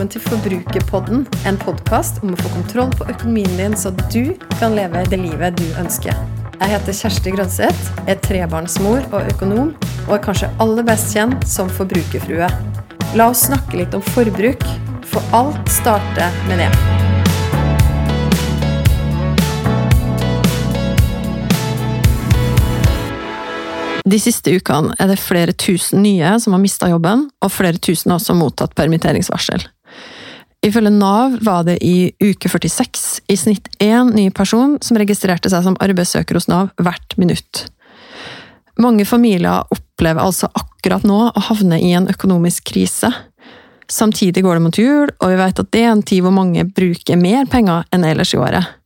velkommen til Forbrukerpodden, en podkast om å få kontroll på økonomien din, så du kan leve det livet du ønsker. Jeg heter Kjersti Grønseth, er trebarnsmor og økonom, og er kanskje aller best kjent som forbrukerfrue. La oss snakke litt om forbruk, for alt starter med det. De siste ukene er det flere tusen nye som har mista jobben, og flere tusen har også mottatt permitteringsvarsel. Ifølge Nav var det i uke 46 i snitt én ny person som registrerte seg som arbeidssøker hos Nav hvert minutt. Mange familier opplever altså akkurat nå å havne i en økonomisk krise. Samtidig går det mot jul, og vi vet at det er en tid hvor mange bruker mer penger enn ellers i året.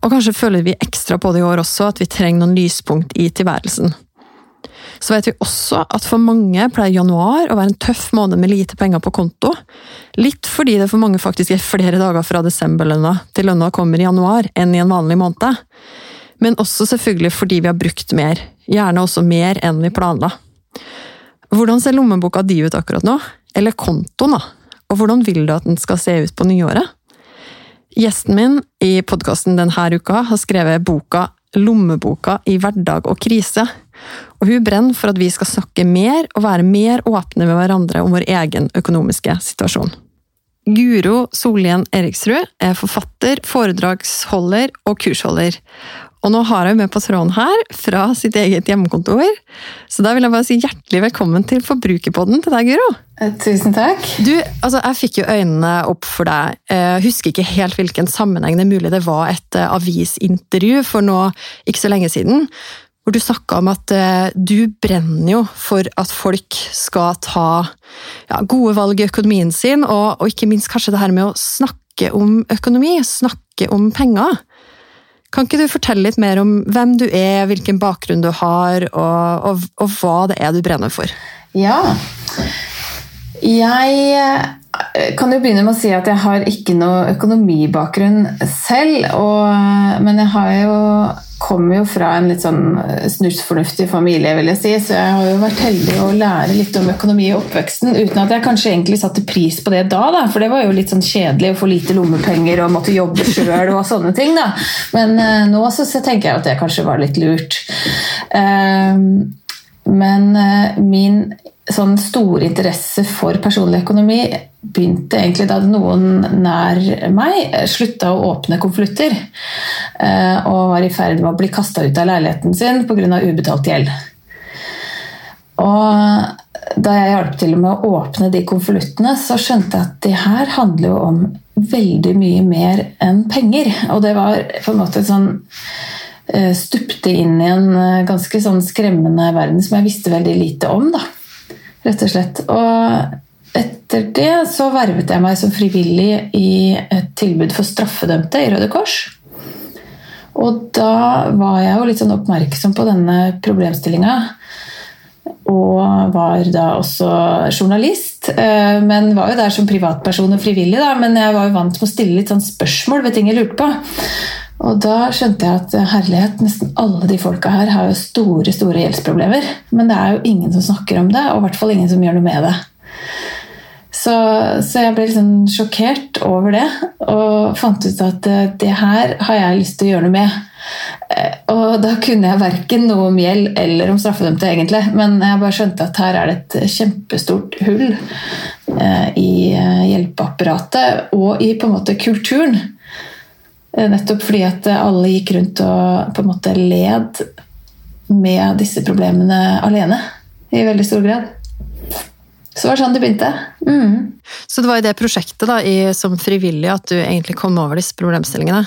Og kanskje føler vi ekstra på det i år også, at vi trenger noen lyspunkt i tilværelsen. Så vet vi også at for mange pleier januar å være en tøff måned med lite penger på konto. Litt fordi det for mange faktisk er flere dager fra desemberlønna til lønna kommer i januar enn i en vanlig måned. Men også selvfølgelig fordi vi har brukt mer. Gjerne også mer enn vi planla. Hvordan ser lommeboka di ut akkurat nå? Eller kontoen, da? Og hvordan vil du at den skal se ut på nyåret? Gjesten min i podkasten denne uka har skrevet boka Lommeboka i hverdag og krise, og hun brenner for at vi skal snakke mer og være mer åpne med hverandre om vår egen økonomiske situasjon. Guro Solien Eriksrud er forfatter, foredragsholder og kursholder. Og nå har jeg med på tråden her, fra sitt eget hjemmekontor. Så da vil jeg bare si hjertelig velkommen til Forbrukerpodden til deg, Guro. Eh, tusen takk. Du, altså, Jeg fikk jo øynene opp for deg. Jeg husker ikke helt hvilken sammenheng det er mulig det var et eh, avisintervju for nå ikke så lenge siden hvor du snakka om at eh, du brenner jo for at folk skal ta ja, gode valg i økonomien sin, og, og, ikke minst kanskje det her med å snakke om økonomi, snakke om penger. Kan ikke du fortelle litt mer om hvem du er, hvilken bakgrunn du har, og, og, og hva det er du brenner for? Ja. Jeg kan jo begynne med å si at jeg har ikke noe økonomibakgrunn selv. Og, men jeg har jo kommer jo fra en litt sånn eh, snusfornuftig familie, vil jeg si, så jeg har jo vært heldig å lære litt om økonomi i oppveksten, uten at jeg kanskje egentlig satte pris på det da, da for det var jo litt sånn kjedelig å få lite lommepenger og måtte jobbe sjøl og sånne ting, da. Men uh, nå så, så, tenker jeg at det kanskje var litt lurt. Uh, men uh, min sånn store interesse for personlig økonomi begynte egentlig da noen nær meg slutta å åpne konvolutter eh, og var i ferd med å bli kasta ut av leiligheten sin pga. ubetalt gjeld. Og da jeg hjalp til med å åpne de konvoluttene, så skjønte jeg at det her handler jo om veldig mye mer enn penger. Og det var på en måte sånn eh, Stupte inn i en eh, ganske sånn skremmende verden som jeg visste veldig lite om. da rett og slett. Og etter det så vervet jeg meg som frivillig i et tilbud for straffedømte i Røde Kors. Og da var jeg jo litt sånn oppmerksom på denne problemstillinga. Og var da også journalist, eh, men var jo der som privatperson og frivillig. Da, men jeg var jo vant med å stille litt sånn spørsmål ved ting jeg lurte på. Og da skjønte jeg at herlighet, nesten alle de folka her har jo store store gjeldsproblemer. Men det er jo ingen som snakker om det, og i hvert fall ingen som gjør noe med det. Så, så jeg ble litt sånn sjokkert over det, og fant ut at eh, det her har jeg lyst til å gjøre noe med. Eh, og da kunne jeg verken noe om gjeld eller om straffedømte, egentlig. Men jeg bare skjønte at her er det et kjempestort hull eh, i hjelpeapparatet og i på en måte kulturen. Eh, nettopp fordi at alle gikk rundt og på en måte led med disse problemene alene. I veldig stor grad. Så det var sånn det begynte. Mm. Så det var i det prosjektet da, i, som frivillig at du egentlig kom over disse problemstillingene.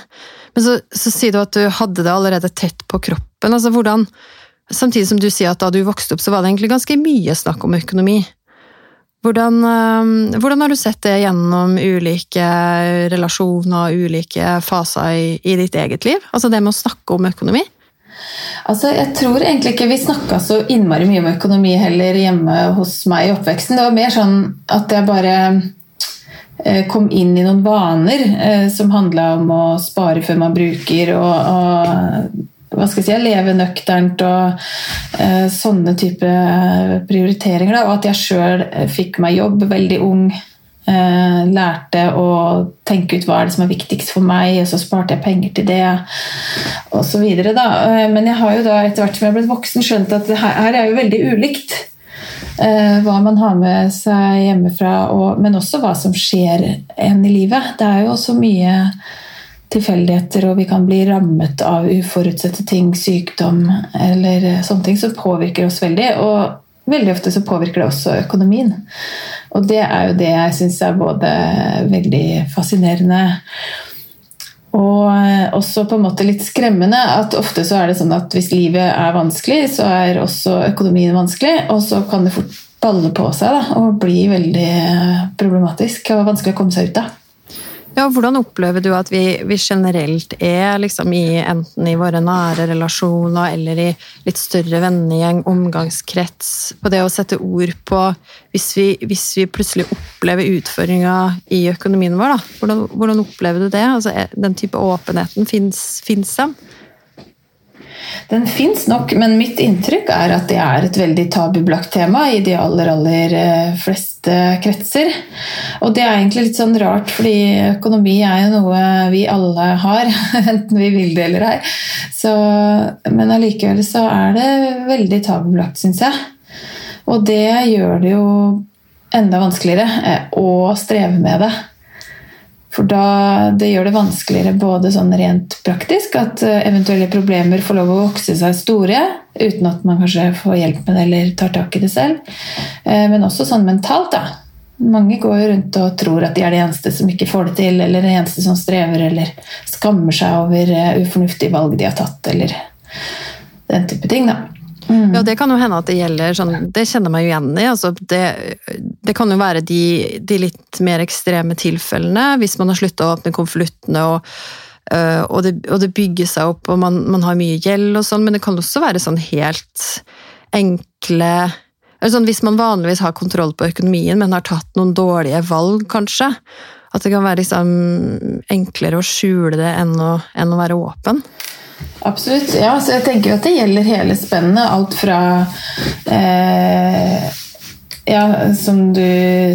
Men så, så sier du at du hadde det allerede tett på kroppen. Altså hvordan, Samtidig som du sier at da du vokste opp, så var det egentlig ganske mye snakk om økonomi. Hvordan, eh, hvordan, har du sett det gjennom ulike relasjoner, ulike faser i, i, ditt eget liv? Altså det med å snakke om økonomi? Altså, jeg tror egentlig ikke vi snakka så innmari mye om økonomi heller hjemme hos meg i oppveksten. Det var mer sånn at jeg bare eh, kom inn i noen vaner eh, som handla om å spare før man bruker, og, og hva skal jeg si, leve nøkternt og eh, sånne type prioriteringer. Da. Og at jeg sjøl fikk meg jobb veldig ung. Eh, lærte å tenke ut hva er det som er viktigst for meg, og så sparte jeg penger til det. Og så videre, da. Eh, men jeg har jo da etter hvert som jeg har blitt voksen, skjønt at her, her er jo veldig ulikt. Eh, hva man har med seg hjemmefra, og, men også hva som skjer en i livet. Det er jo så mye tilfeldigheter, og vi kan bli rammet av uforutsette ting, sykdom eller sånne ting som påvirker oss veldig. Og veldig ofte så påvirker det også økonomien. Og det er jo det jeg syns er både veldig fascinerende og også på en måte litt skremmende at ofte så er det sånn at hvis livet er vanskelig, så er også økonomien vanskelig, og så kan det fort balle på seg da, og bli veldig problematisk og vanskelig å komme seg ut av. Ja, Hvordan opplever du at vi, vi generelt er liksom i enten i våre nære relasjoner eller i litt større vennegjeng, omgangskrets, på det å sette ord på Hvis vi, hvis vi plutselig opplever utfordringer i økonomien vår, da, hvordan, hvordan opplever du det? Altså, den type åpenheten, fins den? Den fins nok, men mitt inntrykk er at det er et veldig tabubelagt tema i de aller, aller eh, fleste kretser. Og det er egentlig litt sånn rart, fordi økonomi er jo noe vi alle har, enten vi vil det eller ei. Men allikevel så er det veldig tabubelagt, syns jeg. Og det gjør det jo enda vanskeligere eh, å streve med det. For da, det gjør det vanskeligere både sånn rent praktisk, at eh, eventuelle problemer får lov å vokse seg store uten at man kanskje får hjelp med det eller tar tak i det selv. Eh, men også sånn mentalt, da. Mange går jo rundt og tror at de er de eneste som ikke får det til, eller de eneste som strever, eller skammer seg over eh, ufornuftige valg de har tatt, eller den type ting, da. Mm. Ja, det kan jo hende at det gjelder sånn Det kjenner jeg meg jo igjen i. Altså, det, det, kan jo være de, de, litt mer ekstreme tilfellene, hvis man har slutta å åpne konvoluttene og, øh, og, og, det, bygger seg opp, og man, man har mye gjeld og sånn, men det kan også være sånn helt enkle sånn, Hvis man vanligvis har kontroll på økonomien, men har tatt noen dårlige valg, kanskje. At det kan være liksom enklere å skjule det enn å, enn å være åpen. Absolutt. Ja, så jeg tenker at det gjelder hele spennet. Alt fra eh, ja, som du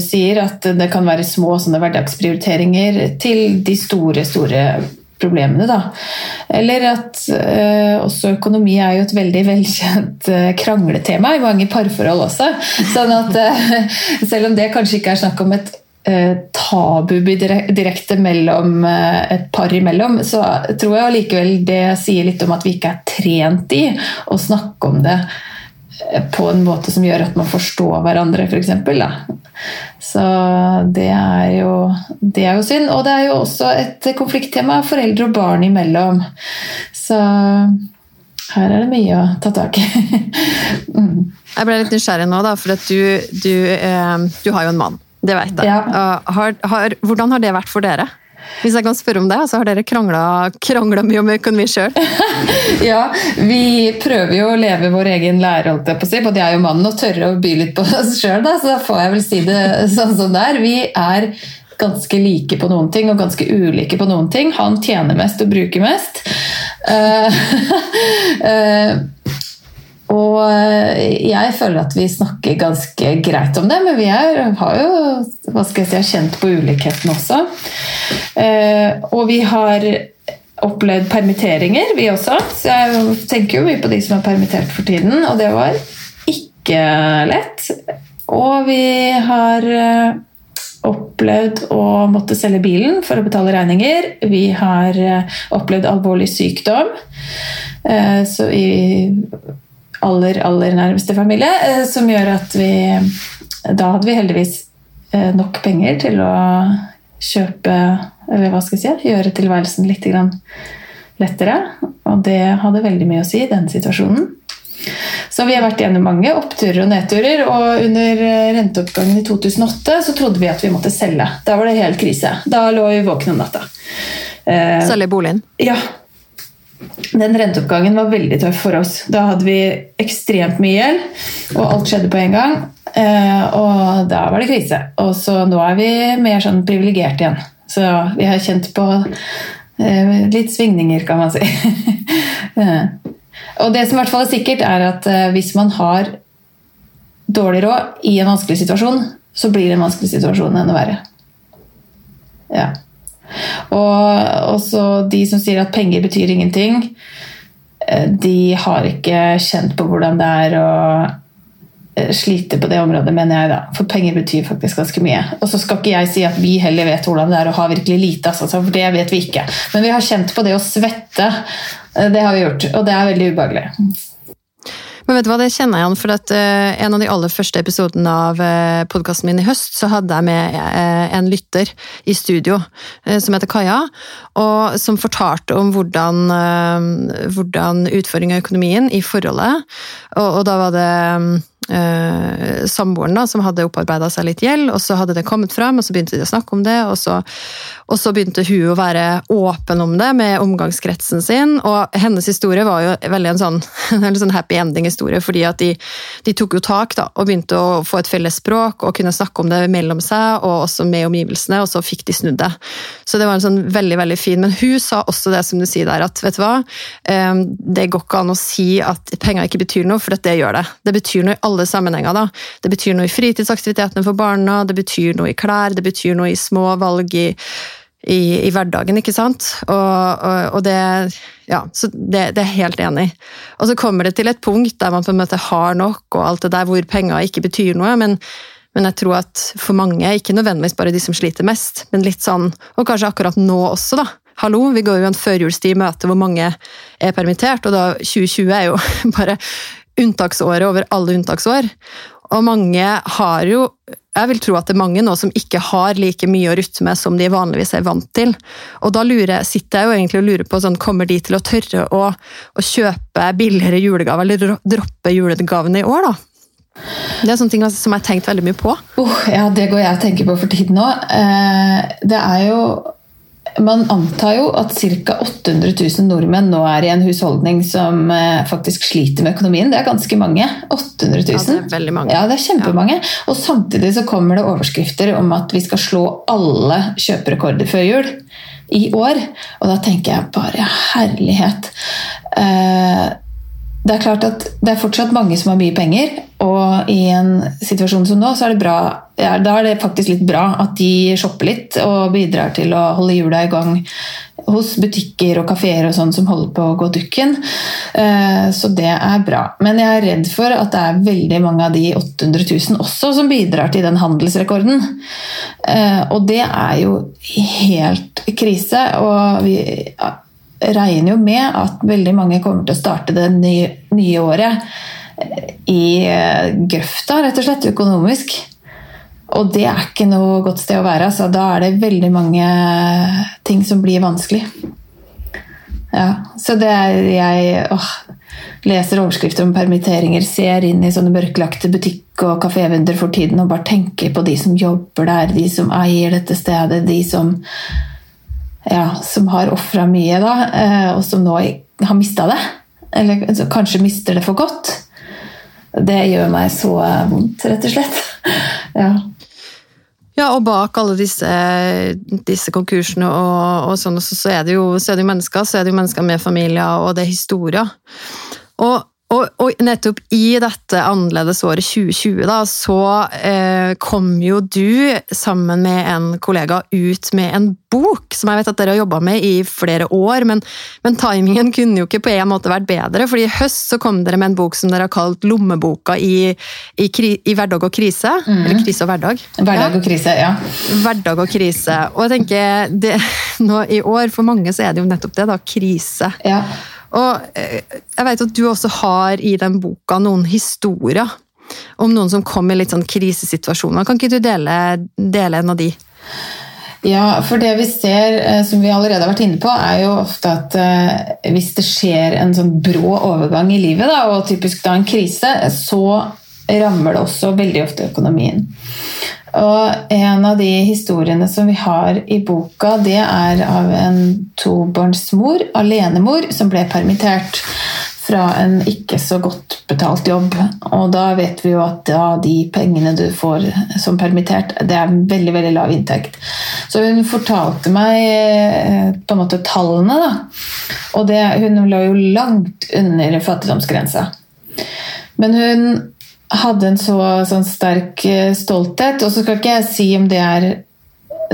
sier, at det kan være små sånne hverdagsprioriteringer til de store, store problemene, da. Eller at eh, også økonomi er jo et veldig velkjent eh, krangletema i mange parforhold også. Sånn at eh, selv om det kanskje ikke er snakk om et Eh, tabu direkte mellom eh, et par imellom, så tror jeg allikevel det sier litt om at vi ikke er trent i å snakke om det eh, på en måte som gjør at man forstår hverandre, f.eks. Så det er, jo, det er jo synd. Og det er jo også et konflikttema foreldre og barn imellom. Så her er det mye å ta tak i. mm. Jeg ble litt nysgjerrig nå, da, for du, du, du har jo en mann. Det vet jeg. Ja. Har, har, hvordan har det vært for dere? Hvis jeg kan spørre om det, så har dere krangla mye om økonomi sjøl? ja, vi prøver jo å leve vår egen lære, holdt jeg på å si. Både jeg og mannen, og tørre å by litt på oss sjøl, så da får jeg vel si det sånn som det er. Vi er ganske like på noen ting og ganske ulike på noen ting. Han tjener mest og bruker mest. Uh, uh, Og eh, jeg føler at vi snakker ganske greit om det, men vi er, har jo hva skal jeg si, kjent på ulikheten også. Eh, og vi har opplevd permitteringer, vi også. Så jeg tenker jo mye på de som er permittert for tiden, og det var ikke lett. Og vi har eh, opplevd å måtte selge bilen for å betale regninger. Vi har opplevd alvorlig sykdom. Så i aller, aller nærmeste familie, eh, som gjør at vi Da hadde vi heldigvis eh, nok penger til å kjøpe Eller hva skal jeg si Gjøre tilværelsen litt lettere. Og det hadde veldig mye å si i den situasjonen. Så vi har vært gjennom mange oppturer og nedturer. Og under eh, renteoppgangen i 2008 så trodde vi at vi måtte selge. Da var det helt krise. Da lå vi våkne om natta. Selge boligen? Ja, den renteoppgangen var veldig tøff for oss. Da hadde vi ekstremt mye gjeld, og alt skjedde på en gang. Eh, og da var det krise. Og så nå er vi mer sånn privilegerte igjen. Så vi har kjent på eh, litt svingninger, kan man si. og det som i hvert fall er sikkert, er at eh, hvis man har dårlig råd i en vanskelig situasjon, så blir en vanskelig situasjon enda verre. Ja. Og også de som sier at penger betyr ingenting, eh, de har ikke kjent på hvordan det er å eh, slite på det området, mener jeg da. For penger betyr faktisk ganske mye. Og så skal ikke jeg si at vi heller vet hvordan det er å ha virkelig lite, altså, for det vet vi ikke. Men vi har kjent på det å svette. Eh, det har vi gjort, og det er veldig ubehagelig. Men vet du hva, det kjenner jeg igjen, for at uh, en av de aller første episodene av uh, podkasten min i høst, så hadde jeg med uh, en lytter i studio som heter Kaja, og som fortalte om hvordan, hvordan utføring av økonomien i forholdet, og, og da var det um, eh, samboeren da, som hadde opparbeida seg litt gjeld, og så hadde det kommet fram, og så begynte de å snakke om det, og så, og så, begynte hun å være åpen om det med omgangskretsen sin, og hennes historie var jo veldig en sånn, en sånn happy ending-historie, fordi at de, de, tok jo tak da, og begynte å få et felles språk og kunne snakke om det mellom seg, og også med omgivelsene, og så fikk de snudd det. Så det var en sånn veldig, veldig fin, men hun sa også det som du sier der, at vet du hva, eh, det går ikke an å si at penger ikke betyr noe, for det gjør det. Det betyr noe i alle alle sammenhenger. Da. Det betyr noe i fritidsaktivitetene for barna, det betyr noe i klær, det betyr noe i små valg i, i, i hverdagen, ikke sant? Og, og, og det Ja, så det, det, er jeg helt enig i. Og så kommer det til et punkt der man på en måte har nok, og alt det der hvor penger ikke betyr noe. men men jeg tror at for mange, ikke nødvendigvis bare de som sliter mest, men litt sånn, og kanskje akkurat nå også, da. Hallo, vi går jo en førjulstid i møte hvor mange er permittert, og da 2020 er jo bare unntaksåret over alle unntaksår. Og mange har jo Jeg vil tro at det er mange nå som ikke har like mye å rutte med som de vanligvis er vant til. Og da lurer, sitter jeg jo egentlig og lurer på sånn, kommer de til å tørre å, å kjøpe billigere julegaver, eller droppe julegavene i år, da? Det er sånne ting som jeg har tenkt veldig mye på. Oh, ja, det går jeg og tenker på for tiden òg. Eh, det er jo man antar jo at ca. 800 000 nordmenn nå er i en husholdning som eh, faktisk sliter med økonomien. Det er ganske mange. 800 000. Ja, det er veldig mange. Ja, det er kjempemange. Ja. Og samtidig så kommer det overskrifter om at vi skal slå alle kjøperekorder før jul i år. Og da tenker jeg bare herlighet. Eh, det er klart at det er fortsatt mange som har mye penger, og i en situasjon som nå, så er det bra ja, da er det faktisk litt bra at de shopper litt og bidrar til å holde hjula i gang hos butikker og kafeer og sånn som holder på å gå dukken. Eh, så det er bra. Men jeg er redd for at det er veldig mange av de 800 000 også som bidrar til den handelsrekorden. Eh, og det er jo helt krise. Og vi regner jo med at veldig mange kommer til å starte det nye, nye året i eh, grøfta, rett og slett, økonomisk. Og det er ikke noe godt sted å være. Så da er det veldig mange ting som blir vanskelig. Ja, så det er jeg åh, leser overskrifter om permitteringer, ser inn i sånne mørklagte butikk- og kafévinduer for tiden og bare tenker på de som jobber der, de som eier dette stedet, de som ja, som har ofra mye, da, eh, og som nå har mista det. Eller kanskje mister det for godt. Det gjør meg så vondt, rett og slett. Ja. Ja, og bak alle disse, disse konkursene og, og sånn, så, så, er det jo, så er det jo mennesker. Så er det jo mennesker med familier, og det er historier. Og og, og, nettopp i dette annerledesåret 2020, da, så eh, kom jo du sammen med en kollega ut med en bok, som jeg vet at dere har jobba med i flere år, men, men, timingen kunne jo ikke på en måte vært bedre, fordi i høst så kom dere med en bok som dere har kalt Lommeboka i, i, kri, i hverdag og krise. Mm. Eller krise og hverdag. Hverdag og krise, ja. Hverdag og krise. Og jeg tenker, det, nå i år, for mange så er det jo nettopp det, da. Krise. Ja. Og eh, jeg vet at du også har i den boka noen historier om noen som kom i litt sånn krisesituasjoner. Kan ikke du dele, dele en av de? Ja, for det vi ser, eh, som vi allerede har vært inne på, er jo ofte at eh, hvis det skjer en sånn brå overgang i livet, da, og typisk da en krise, så rammer det også veldig ofte økonomien. Og en av de historiene som vi har i boka, det er av en tobarnsmor, alenemor, som ble permittert fra en ikke så godt betalt jobb. Og da vet vi jo at ja, de pengene du får som permittert, det er veldig veldig lav inntekt. Så hun fortalte meg eh, på en måte tallene, da. Og det, hun lå jo langt under fattigdomsgrensa. Men hun hadde en så sånn sterk eh, stolthet. Og så skal ikke jeg si om det er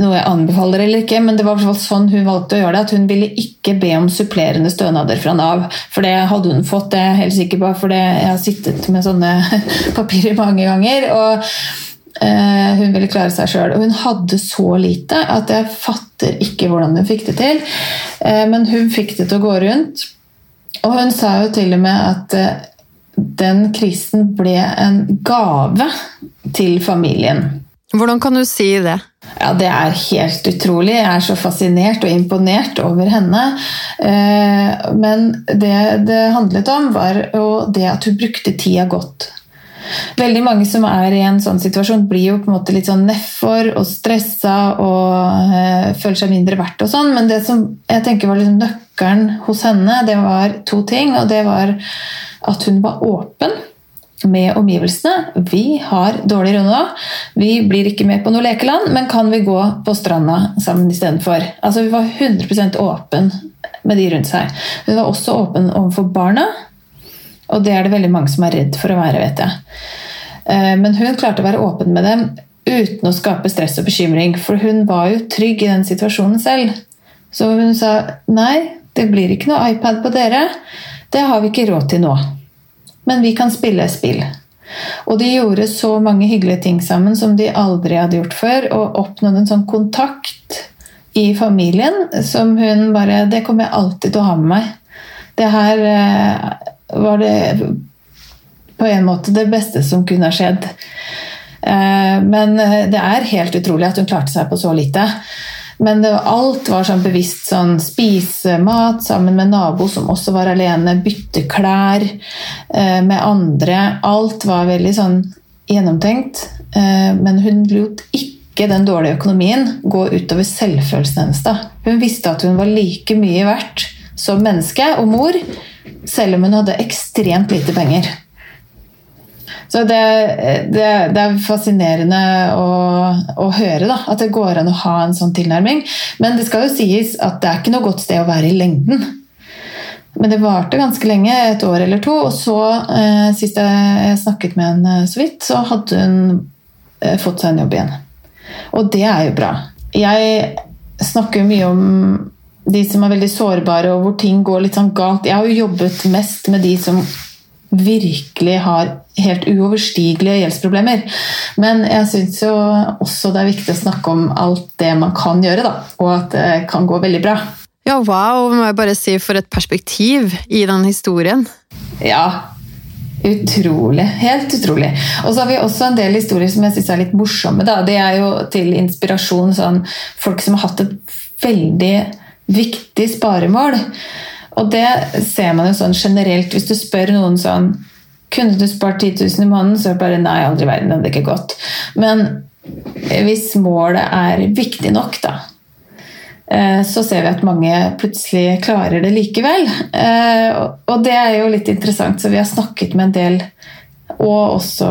noe jeg anbefaler eller ikke, men det var sånn hun valgte å gjøre det. At hun ville ikke be om supplerende stønader fra Nav. For det hadde hun fått, det er jeg helt sikker på, for jeg har sittet med sånne papirer mange ganger. og eh, hun ville klare seg sjøl. Og hun hadde så lite at jeg fatter ikke hvordan hun fikk det til. Eh, men hun fikk det til å gå rundt. Og hun sa jo til og med at eh, den krisen ble en gave til familien. Hvordan kan du si det? Ja, Det er helt utrolig. Jeg er så fascinert og imponert over henne. Eh, men det det handlet om, var det at hun brukte tida godt. Veldig mange som er i en sånn situasjon, blir jo på en måte litt sånn nedfor og stressa og øh, føler seg mindre verdt og sånn, men det som jeg tenker var liksom nøkkelen hos henne, det var to ting. Og det var at hun var åpen med omgivelsene. Vi har dårlig råd. Vi blir ikke med på noe lekeland, men kan vi gå på stranda sammen istedenfor? Altså, vi var 100% åpen med de rundt seg. Hun var også åpen overfor barna, og det er det veldig mange som er redd for å være, vet jeg. Eh, men hun klarte å være åpen med dem uten å skape stress og bekymring, for hun var jo trygg i den situasjonen selv. Så hun sa nei, det blir ikke noe iPad på dere. Det har vi ikke råd til nå men vi kan spille spill. Og de gjorde så mange hyggelige ting sammen som de aldri hadde gjort før, og oppnådde en sånn kontakt i familien som hun bare Det kommer jeg alltid til å ha med meg. Det her eh, var det på en måte det beste som kunne ha skjedd. Eh, men eh, det er helt utrolig at hun klarte seg på så lite. Men det, alt var sånn bevisst sånn spise mat sammen med nabo som også var alene, bytte klær eh, med andre. Alt var veldig sånn gjennomtenkt. Eh, men hun lot ikke den dårlige økonomien gå utover selvfølelsen hennes. da. Hun visste at hun var like mye verdt som menneske og mor, selv om hun hadde ekstremt lite penger. Så det, det, det, er fascinerende å, å høre da, at det går an å ha en sånn tilnærming. Men det skal jo sies at det er ikke noe godt sted å være i lengden. Men det varte ganske lenge, et år eller to. Og så, eh, sist jeg snakket med henne så vidt, så hadde hun eh, fått seg en jobb igjen. Og det er jo bra. Jeg snakker mye om de som er veldig sårbare, og hvor ting går litt sånn galt. Jeg har jo jobbet mest med de som virkelig har helt uoverstigelige gjeldsproblemer. Men jeg syns jo også det er viktig å snakke om alt det man kan gjøre, da, og at det kan gå veldig bra. Ja, wow, må jeg bare si, for et perspektiv i den historien. Ja, Utrolig. Helt utrolig. Og så har vi også en del historier som jeg syns er litt morsomme. Da. Det er jo til inspirasjon sånn folk som har hatt et veldig viktig sparemål. Og det ser man jo sånn generelt. Hvis du spør noen sånn Kunne du spart 10 000 i måneden? Så er det bare nei, aldri i verden. Det hadde ikke gått. Men hvis målet er viktig nok, da, eh, så ser vi at mange plutselig klarer det likevel. Eh, og det er jo litt interessant, så vi har snakket med en del, og også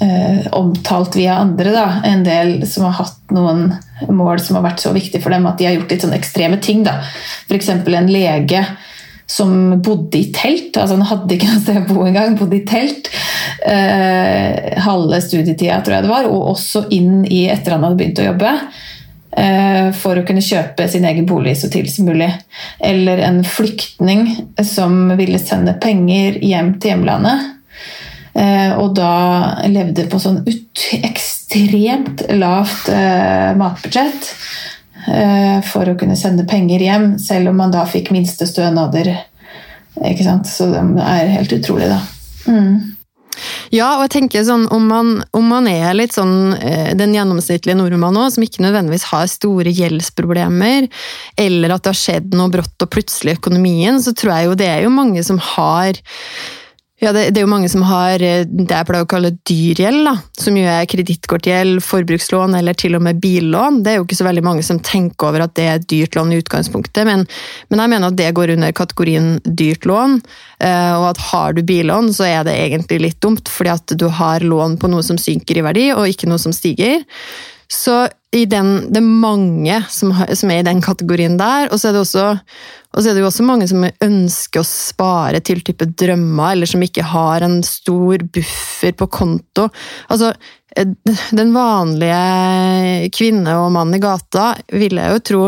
eh, omtalt via andre, da, en del som har hatt noen mål som har vært så viktige for dem at de har gjort litt sånn ekstreme ting. F.eks. en lege som bodde i telt. altså Han hadde ikke noe sted å bo engang, bodde i telt. Eh, halve studietida, tror jeg det var, og også inn i etter han hadde begynt å jobbe. Eh, for å kunne kjøpe sin egen bolig så tidlig som mulig. Eller en flyktning som ville sende penger hjem til hjemlandet. Eh, og da levde på sånn ekstremt lavt eh, matbudsjett eh, for å kunne sende penger hjem, selv om man da fikk minstestønader. Ikke sant? Så det er helt utrolig, da. Mm. Ja, og jeg tenker sånn, om man, om man er litt sånn den gjennomsnittlige nordmann òg, som ikke nødvendigvis har store gjeldsproblemer, eller at det har skjedd noe brått og plutselig i økonomien, så tror jeg jo det er jo mange som har ja, det, det, er jo mange som har eh, det jeg pleier å kalle dyrgjeld, da. som jo er kredittkortgjeld, forbrukslån eller til og med billån. Det er jo ikke så veldig mange som tenker over at det er dyrt lån i utgangspunktet, men, men jeg mener at det går under kategorien dyrt lån. Eh, og at har du billån, så er det egentlig litt dumt, fordi at du har lån på noe som synker i verdi, og ikke noe som stiger. Så den, det er mange som, som, er i den kategorien der. Og så, er det også, og så er det jo også mange som ønsker å spare til type drømmer, eller som ikke har en stor buffer på konto. Altså, eh, den vanlige kvinne og mann i gata vil jeg jo tro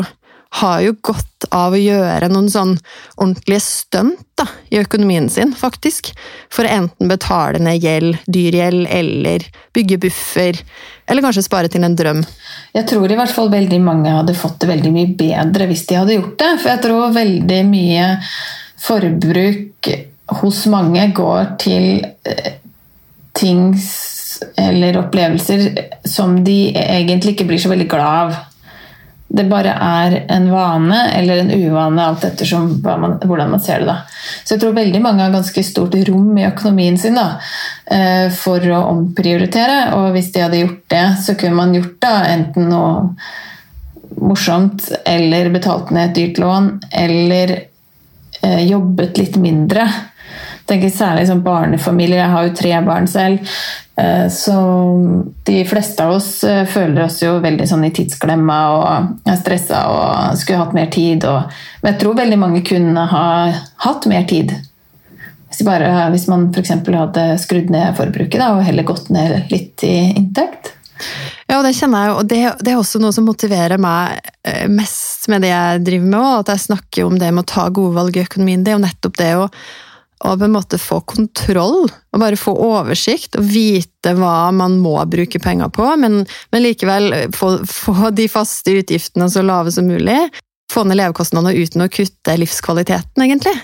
har jo godt av å gjøre noen sånn ordentlige stunt i økonomien sin, faktisk. For å enten betale ned gjeld, dyr gjeld, eller bygge buffer. Eller kanskje spare til en drøm. Jeg tror i hvert fall veldig mange hadde fått det veldig mye bedre hvis de hadde gjort det. For jeg tror veldig mye forbruk hos mange går til eh, ting eller opplevelser som de egentlig ikke blir så veldig glad av det bare er en vane eller en uvane, alt ettersom man, hvordan man ser det. da. Så jeg tror veldig mange har ganske stort rom i økonomien sin da, eh, for å omprioritere. Og hvis de hadde gjort det, så kunne man gjort da enten noe morsomt eller betalt ned et dyrt lån, eller eh, jobbet litt mindre. Tenker Særlig som barnefamilier. Jeg har jo tre barn selv. Eh, så de fleste av oss eh, føler oss jo veldig sånn i tidsklemma og er stressa og skulle hatt mer tid. Og, men jeg tror veldig mange kunne ha hatt mer tid. Hvis, bare, hvis man f.eks. hadde skrudd ned forbruket da, og heller gått ned litt i inntekt. Ja, det kjenner jeg, og det, det, er også noe som motiverer meg eh, mest med det jeg driver med Og At jeg snakker om det med å ta gode valg i økonomien. Det er jo nettopp det å og på en måte få kontroll, og bare få oversikt og vite hva man må bruke penger på, men, men likevel få, få, de faste utgiftene så lave som mulig få ned levekostnadene uten å kutte livskvaliteten, egentlig.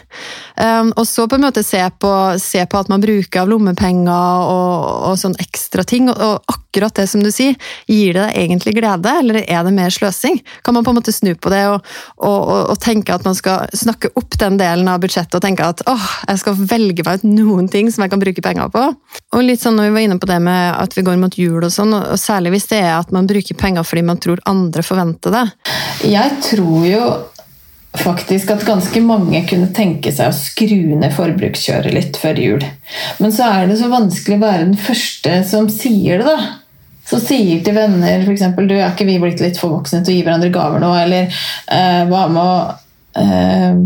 Um, og så på en måte se på, se på at man bruker av lommepenger og, og sånn ekstra ting. Og, og, akkurat det som du sier, gir det deg egentlig glede, eller er det mer sløsing? Kan man på en måte snu på det og, og, tenke at man skal snakke opp den delen av budsjettet og tenke at åh, jeg skal velge meg ut noen ting som jeg kan bruke penger på? Og litt sånn når vi var inne på det med at vi går mot jul og sånn, og særlig hvis det er at man bruker penger fordi man tror andre forventer det. Jeg tror jo faktisk at ganske mange kunne tenke seg å skru ned forbrukskjøret litt før jul. Men så er det så vanskelig å være den første som sier det, da. Som sier til venner f.eks.: 'Du, er ikke vi blitt litt for voksne til å gi hverandre gaver nå?' Eller eh, hva med å eh,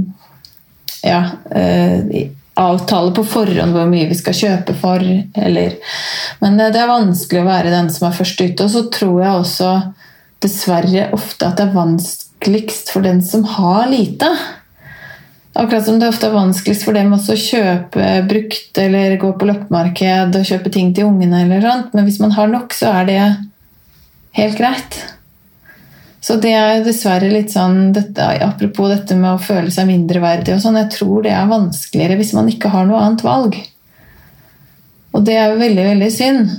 ja, eh, avtale på forhånd hvor mye vi skal kjøpe for, eller Men det, det er vanskelig å være den som er først ute. Og så tror jeg også dessverre ofte at det er vanskeligst for den som har lite. Akkurat som det ofte er vanskeligst for dem også å kjøpe brukt eller gå på loppemarked og kjøpe ting til ungene. eller sånt. Men hvis man har nok, så er det helt greit. Så det er dessverre litt sånn dette, Apropos dette med å føle seg mindreverdig og sånn, jeg tror det er vanskeligere hvis man ikke har noe annet valg. Og det er jo veldig, veldig synd.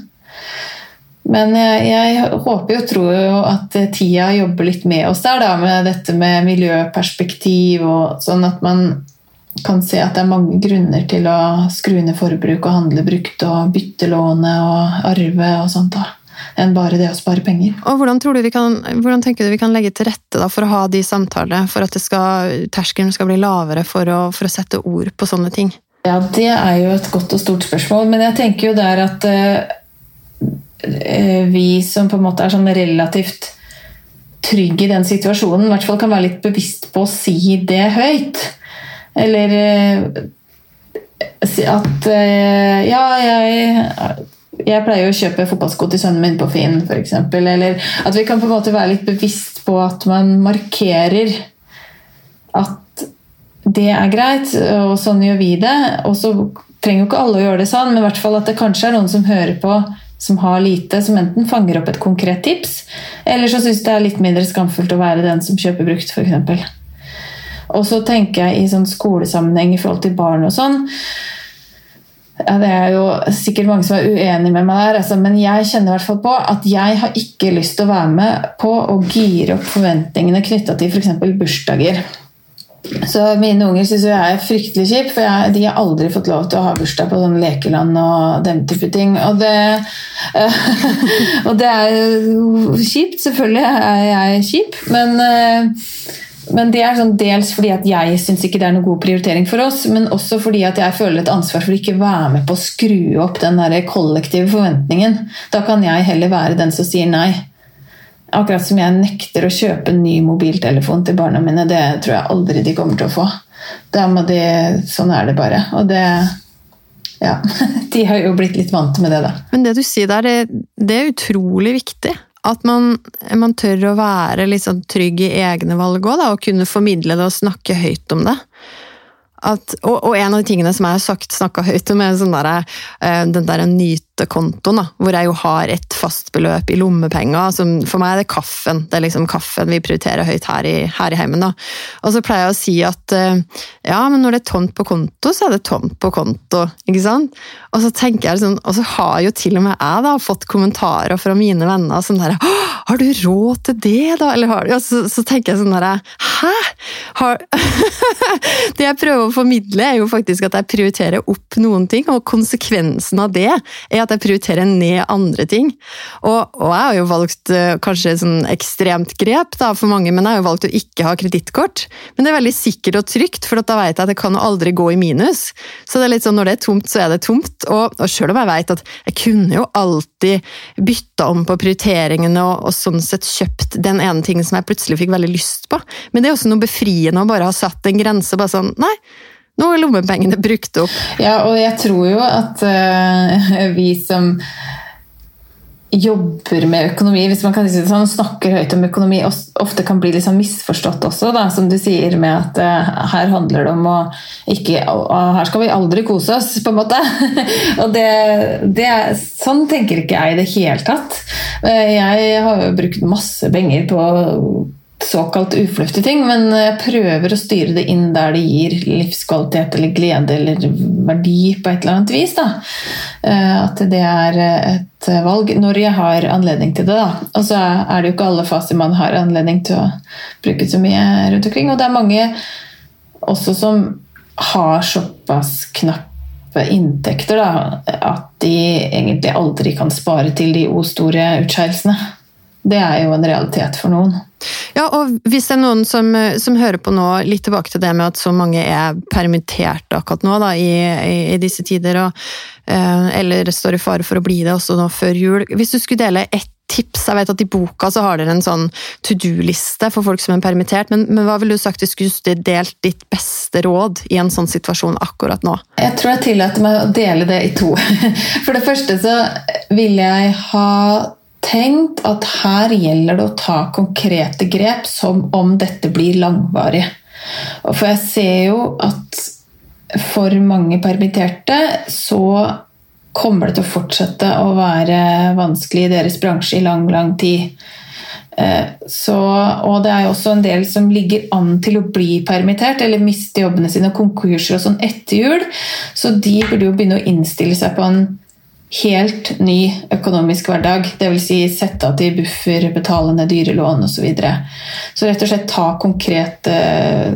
Men jeg, jeg, håper og tror jo at tida jobber litt med oss der, da, med dette med miljøperspektiv, og sånn at man kan se at det er mange grunner til å skru ned forbruk og handle brukt og bytte lånet og arve og sånt. da enn bare det å spare penger. Og Hvordan, tror du vi kan, hvordan tenker du vi kan legge til rette da, for å ha de samtalene, for at terskelen skal bli lavere for å, for å, sette ord på sånne ting? Ja, Det er jo et godt og stort spørsmål, men jeg tenker jo der at Eh, vi som på en måte er sånn relativt trygge i den situasjonen, i hvert fall kan være litt bevisst på å si det høyt. Eller si at eh, Ja, jeg, jeg pleier å kjøpe fotballsko til sønnen min på Finn, f.eks. Eller at vi kan på en måte være litt bevisst på at man markerer at det er greit, og sånn gjør vi det. Og så trenger jo ikke alle å gjøre det sånn, men i hvert fall at det kanskje er noen som hører på som har lite, som enten fanger opp et konkret tips, eller så syns det er litt mindre skamfullt å være den som kjøper brukt, f.eks. Og så tenker jeg i sånn skolesammenheng i forhold til barn og sånn ja, Det er jo sikkert mange som er uenig med meg der, altså, men jeg kjenner i hvert fall på at jeg har ikke lyst til å være med på å gire opp forventningene knytta til f.eks. bursdager. Så mine unger syns jeg er fryktelig kjip, for jeg, de har aldri fått lov til å ha bursdag på sånn lekeland og den type ting. Og det, og det er jo kjipt. Selvfølgelig er jeg kjip, men, eh, men det er sånn dels fordi at jeg syns ikke det er noen god prioritering for oss, men også fordi at jeg føler et ansvar for å ikke være med på å skru opp den der kollektive forventningen. Da kan jeg heller være den som sier nei. Akkurat som jeg nekter å kjøpe en ny mobiltelefon til barna mine. Det tror jeg aldri de kommer til å få. De, sånn er det bare. Og det Ja. De har jo blitt litt vant med det, da. Men det du sier der, det, er utrolig viktig. At man, man, tør å være litt sånn trygg i egne valg òg, og kunne formidle det og snakke høyt om det. At, og, og, en av de tingene som jeg har sagt, snakka høyt om, er sånn der, uh, den der nytekontoen, da, hvor jeg jo har et fast beløp i lommepenger. Som, for meg er det kaffen. Det er liksom kaffen vi prioriterer høyt her i, her i heimen. Da. Og så pleier jeg å si at uh, ja, men når det er tomt på konto, så er det tomt på konto. ikke sant? Og så tenker jeg sånn, og så har jo til og med jeg da fått kommentarer fra mine venner som der Har du råd til det, da? Eller har du? Og så, så tenker jeg sånn der Hæ? Har... det jeg prøver å formidle, er jo faktisk at jeg prioriterer opp noen ting, og konsekvensen av det er at jeg prioriterer ned andre ting. Og, og jeg har jo valgt eh, kanskje sånn ekstremt grep da, for mange, men jeg har jo valgt å ikke ha kredittkort. Men det er veldig sikkert og trygt, for da vet jeg at det kan aldri gå i minus. Så det er litt sånn når det er tomt, så er det tomt. Og, og selv om jeg vet at jeg kunne jo alltid bytta om på prioriteringene og, og sånn sett kjøpt den ene tingen som jeg plutselig fikk veldig lyst på, men det er også noe befriende å bare ha satt en grense. bare sånn, nei, nå er lommepengene brukt opp. Ja, og jeg tror jo at uh, vi som jobber med økonomi, hvis man kan si det sånn, snakker høyt om økonomi, ofte kan bli liksom misforstått også, da, som du sier med at uh, her handler det om å ikke uh, Her skal vi aldri kose oss, på en måte. og det, det Sånn tenker ikke jeg i det hele tatt. jeg har jo brukt masse penger på såkalt ufornuftige ting, men jeg prøver å styre det inn der det gir livskvalitet eller glede eller verdi på et eller annet vis. Da. Eh, at det er et valg når jeg har anledning til det. Da. Og så er det jo ikke alle faser man har anledning til å bruke så mye rundt omkring. Og det er mange også som har såpass knappe inntekter da, at de egentlig aldri kan spare til de o store utskeielsene. Det er jo en realitet for noen. Ja, og hvis det er noen som, som, hører på nå, litt tilbake til det med at så mange er permittert akkurat nå da, i, i, disse tider, og, eh, eller står i fare for å bli det også nå før jul. Hvis du skulle dele ett tips, jeg vet at i boka så har dere en sånn to do-liste for folk som er permittert, men, men hva ville du sagt hvis du skulle delt ditt beste råd i en sånn situasjon akkurat nå? Jeg tror jeg tillater meg å dele det i to. For det første så vil jeg ha tenkt at her gjelder det å ta konkrete grep som om dette blir langvarig. For jeg ser jo at for mange permitterte så kommer det til å fortsette å være vanskelig i deres bransje i lang, lang tid. Eh, så, og det er jo også en del som ligger an til å bli permittert eller miste jobbene sine, konkurser og sånn etter jul. Så de burde jo begynne å innstille seg på en helt ny økonomisk hverdag. Dvs. Si sette av til buffer, betale ned dyre lån osv. Så, videre. så rett og slett ta konkrete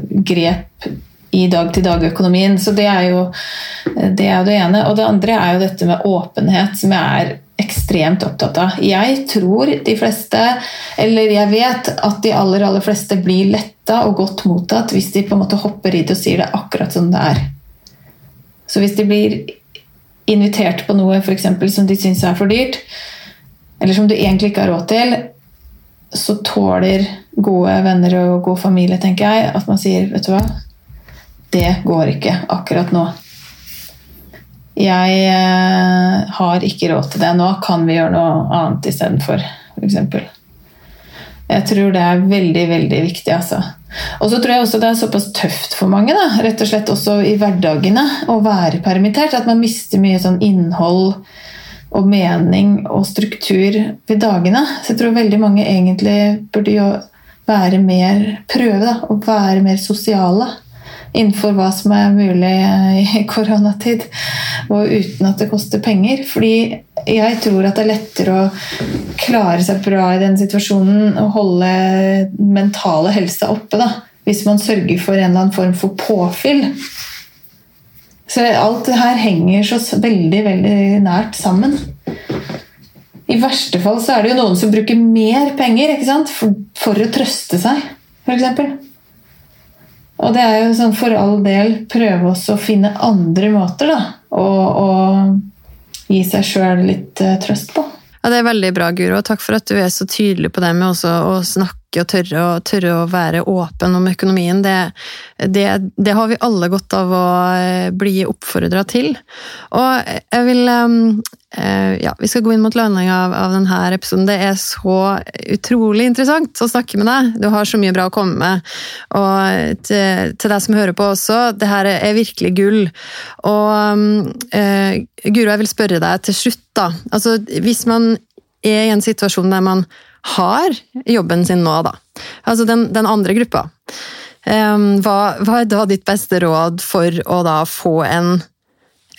grep i dag-til-dag-økonomien. Så det er, jo, det er jo det ene. Og det andre er jo dette med åpenhet, som jeg er ekstremt opptatt av. Jeg tror de fleste, eller jeg vet at de aller, aller fleste blir letta og godt mottatt hvis de på en måte hopper i det og sier det akkurat som det er. Så hvis de blir invitert på noe for eksempel, som de syns er for dyrt, eller som du egentlig ikke har råd til, så tåler gode venner og god familie tenker jeg, at man sier vet du hva, det går ikke akkurat nå. Jeg eh, har ikke råd til det. Nå kan vi gjøre noe annet istedenfor, f.eks. Jeg tror det er veldig, veldig viktig. altså. Og så tror jeg også det er såpass tøft for mange, da, rett og slett også i hverdagene, å være permittert. At man mister mye sånn innhold og mening og struktur ved dagene. Så jeg tror veldig mange egentlig burde jo være mer prøve da, å være mer sosiale innenfor hva som er mulig i koronatid, og uten at det koster penger. Fordi jeg tror at det er lettere å klare seg bra i den situasjonen og holde mentale helsa oppe da, hvis man sørger for en eller annen form for påfyll. Så alt det her henger så veldig, veldig nært sammen. I verste fall så er det jo noen som bruker mer penger for, for, å trøste seg, f.eks. Og det er jo sånn for all del prøve også å finne andre måter da, å, gi seg sjøl litt uh, trøst på. Ja, Det er veldig bra, Guro. Takk for at du er så tydelig på det med å snakke og tørre, tørre å være åpen om økonomien. Det, det, det, har vi alle godt av å eh, bli oppfordra til. Og jeg vil eh, Ja, vi skal gå inn mot landing av, av, denne episoden. Det er så utrolig interessant å snakke med deg. Du har så mye bra å komme med. Og til, til deg som hører på også, det her er virkelig gull. Og uh, Guro, jeg vil spørre deg til slutt, da. Altså, hvis man er i en situasjon der man har jobben sin nå, da. Altså den, den andre gruppa. Um, hva, hva, er da ditt beste råd for å da få en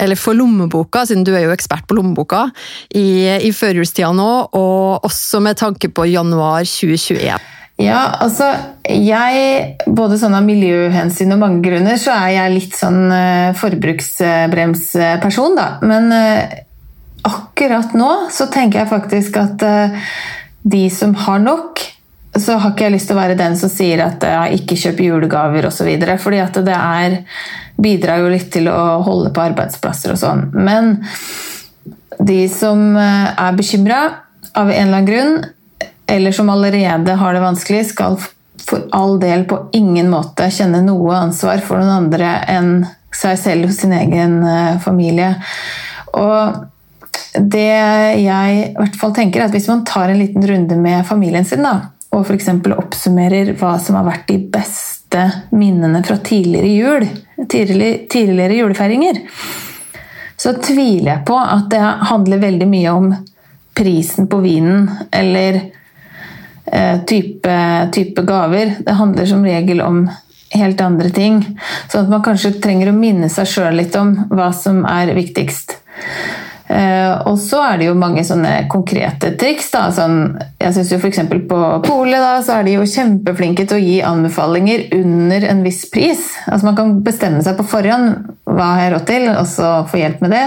eller for lommeboka, siden du er jo ekspert på lommeboka, i, i førjulstida nå, og også med tanke på januar 2021. Ja, altså jeg Både sånn av miljøhensyn og mange grunner, så er jeg litt sånn uh, forbruksbremsperson, da. Men uh, akkurat nå så tenker jeg faktisk at uh, de som har nok, så har ikke jeg lyst til å være den som sier at ja, ikke kjøp julegaver osv. Fordi at det er, bidrar jo litt til å holde på arbeidsplasser og sånn. Men de som er bekymra av en eller annen grunn, eller som allerede har det vanskelig, skal for all del på ingen måte kjenne noe ansvar for noen andre enn seg selv og sin egen eh, familie. Og det jeg i hvert fall tenker, er at hvis man tar en liten runde med familien sin, da, og f.eks. oppsummerer hva som har vært de beste minnene fra tidligere jul, tidligere, tidligere julefeiringer, så tviler jeg på at det handler veldig mye om prisen på vinen, eller Eh, type, type, gaver. Det handler som regel om helt andre ting. Sånn at man kanskje trenger å minne seg sjøl litt om hva som er viktigst. Uh, og så er det jo mange sånne konkrete triks. Da. Sånn, jeg synes jo F.eks. på polet da, så er de jo kjempeflinke til å gi anbefalinger under en viss pris. Altså Man kan bestemme seg på forhånd hva har jeg råd til, og så få hjelp med det.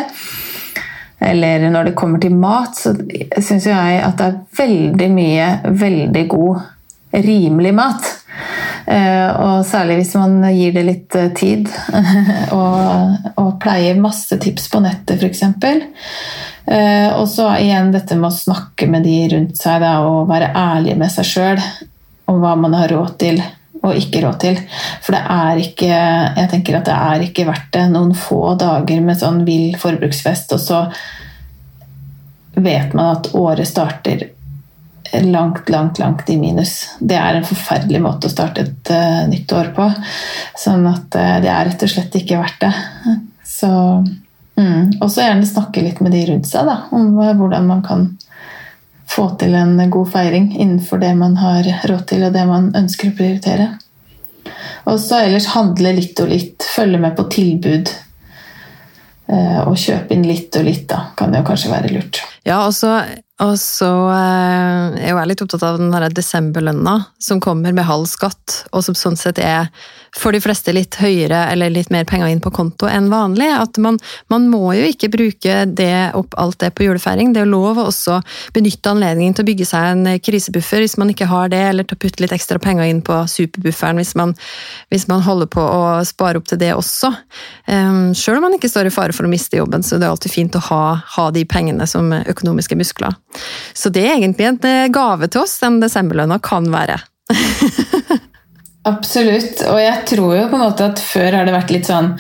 Eller når det kommer til mat, så syns jeg at det er veldig mye veldig god, rimelig mat. Eh, og særlig hvis man gir det litt eh, tid og, og pleier masse tips på nettet, f.eks. Eh, og så igjen dette med å snakke med de rundt seg da, og være ærlig med seg sjøl om hva man har råd til og ikke råd til. For det er ikke jeg tenker at det er ikke verdt det noen få dager med sånn vill forbruksfest, og så vet man at året starter langt, langt, langt i minus. Det er en forferdelig måte å starte et uh, nytt år på. Sånn at uh, det er rett og slett ikke verdt det. Så mm. Og så gjerne snakke litt med de rundt seg da, om uh, hvordan man kan få til en god feiring innenfor det man har råd til, og det man ønsker å prioritere. Og så ellers handle litt og litt, følge med på tilbud. Og kjøpe inn litt og litt, da, kan jo kanskje være lurt. Ja, og så og så eh, er jeg litt opptatt av den desemberlønna som kommer med halv skatt, og som sånn sett er for de fleste litt høyere eller litt mer penger inn på konto enn vanlig. At man, man må jo ikke bruke det opp alt det på julefeiring. Det er lov å også benytte anledningen til å bygge seg en krisebuffer hvis man ikke har det, eller til å putte litt ekstra penger inn på superbufferen hvis man, hvis man holder på å spare opp til det også. Um, Sjøl om man ikke står i fare for å miste jobben, så det er alltid fint å ha, ha de pengene som økonomiske muskler. Så det er egentlig en eh, gave til oss, den desemberlønna kan være. Absolutt. Og jeg tror jo på en måte at før har det vært litt sånn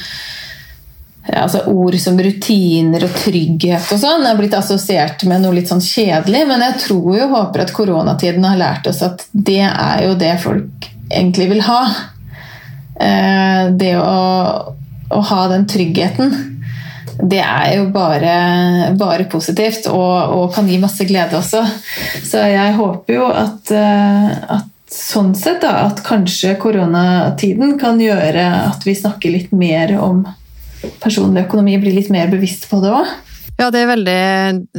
ja, altså Ord som rutiner og trygghet og sånn er blitt assosiert med noe litt sånn kjedelig, men jeg tror jo håper at koronatiden har lært oss at det er jo det folk egentlig vil ha. Eh, det å, å ha den tryggheten det er jo bare, bare positivt og, og, kan gi masse glede også. Så jeg håper jo at, eh, at sånn sett da, at kanskje koronatiden kan gjøre at vi snakker litt mer om personlig økonomi, blir litt mer bevisst på det òg. Ja, det er, veldig,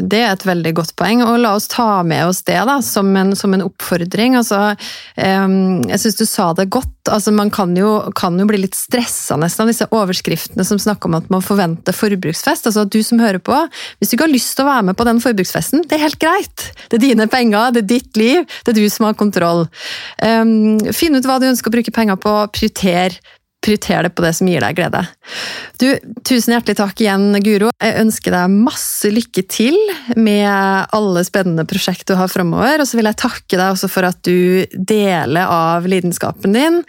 det er, et veldig godt poeng, og la oss ta med oss det da, som en, som en oppfordring. Altså, jeg syns du sa det godt. Altså, man kan jo, kan jo bli litt stressa nesten av disse overskriftene som snakker om at man forventer forbruksfest. Altså, at du som hører på, hvis du ikke har lyst til å være med på den forbruksfesten, det er helt greit. Det er dine penger, det er ditt liv, det er du som har kontroll. Finn ut hva du ønsker å bruke penger på, prioriter prioriter det på det som gir deg glede. Du, tusen hjertelig takk igjen, Guro. Jeg ønsker deg masse lykke til med alle spennende prosjekt du har framover. Og så vil jeg takke deg også for at du deler av lidenskapen din,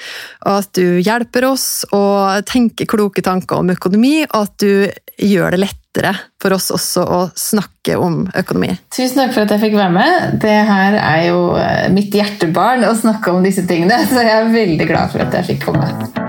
og at du hjelper oss å tenke kloke tanker om økonomi, og at du gjør det lettere for oss også å snakke om økonomi. Tusen takk for at jeg fikk være med. Det her er jo eh, mitt hjertebarn å snakke om disse tingene, så jeg er veldig glad for at jeg fikk komme.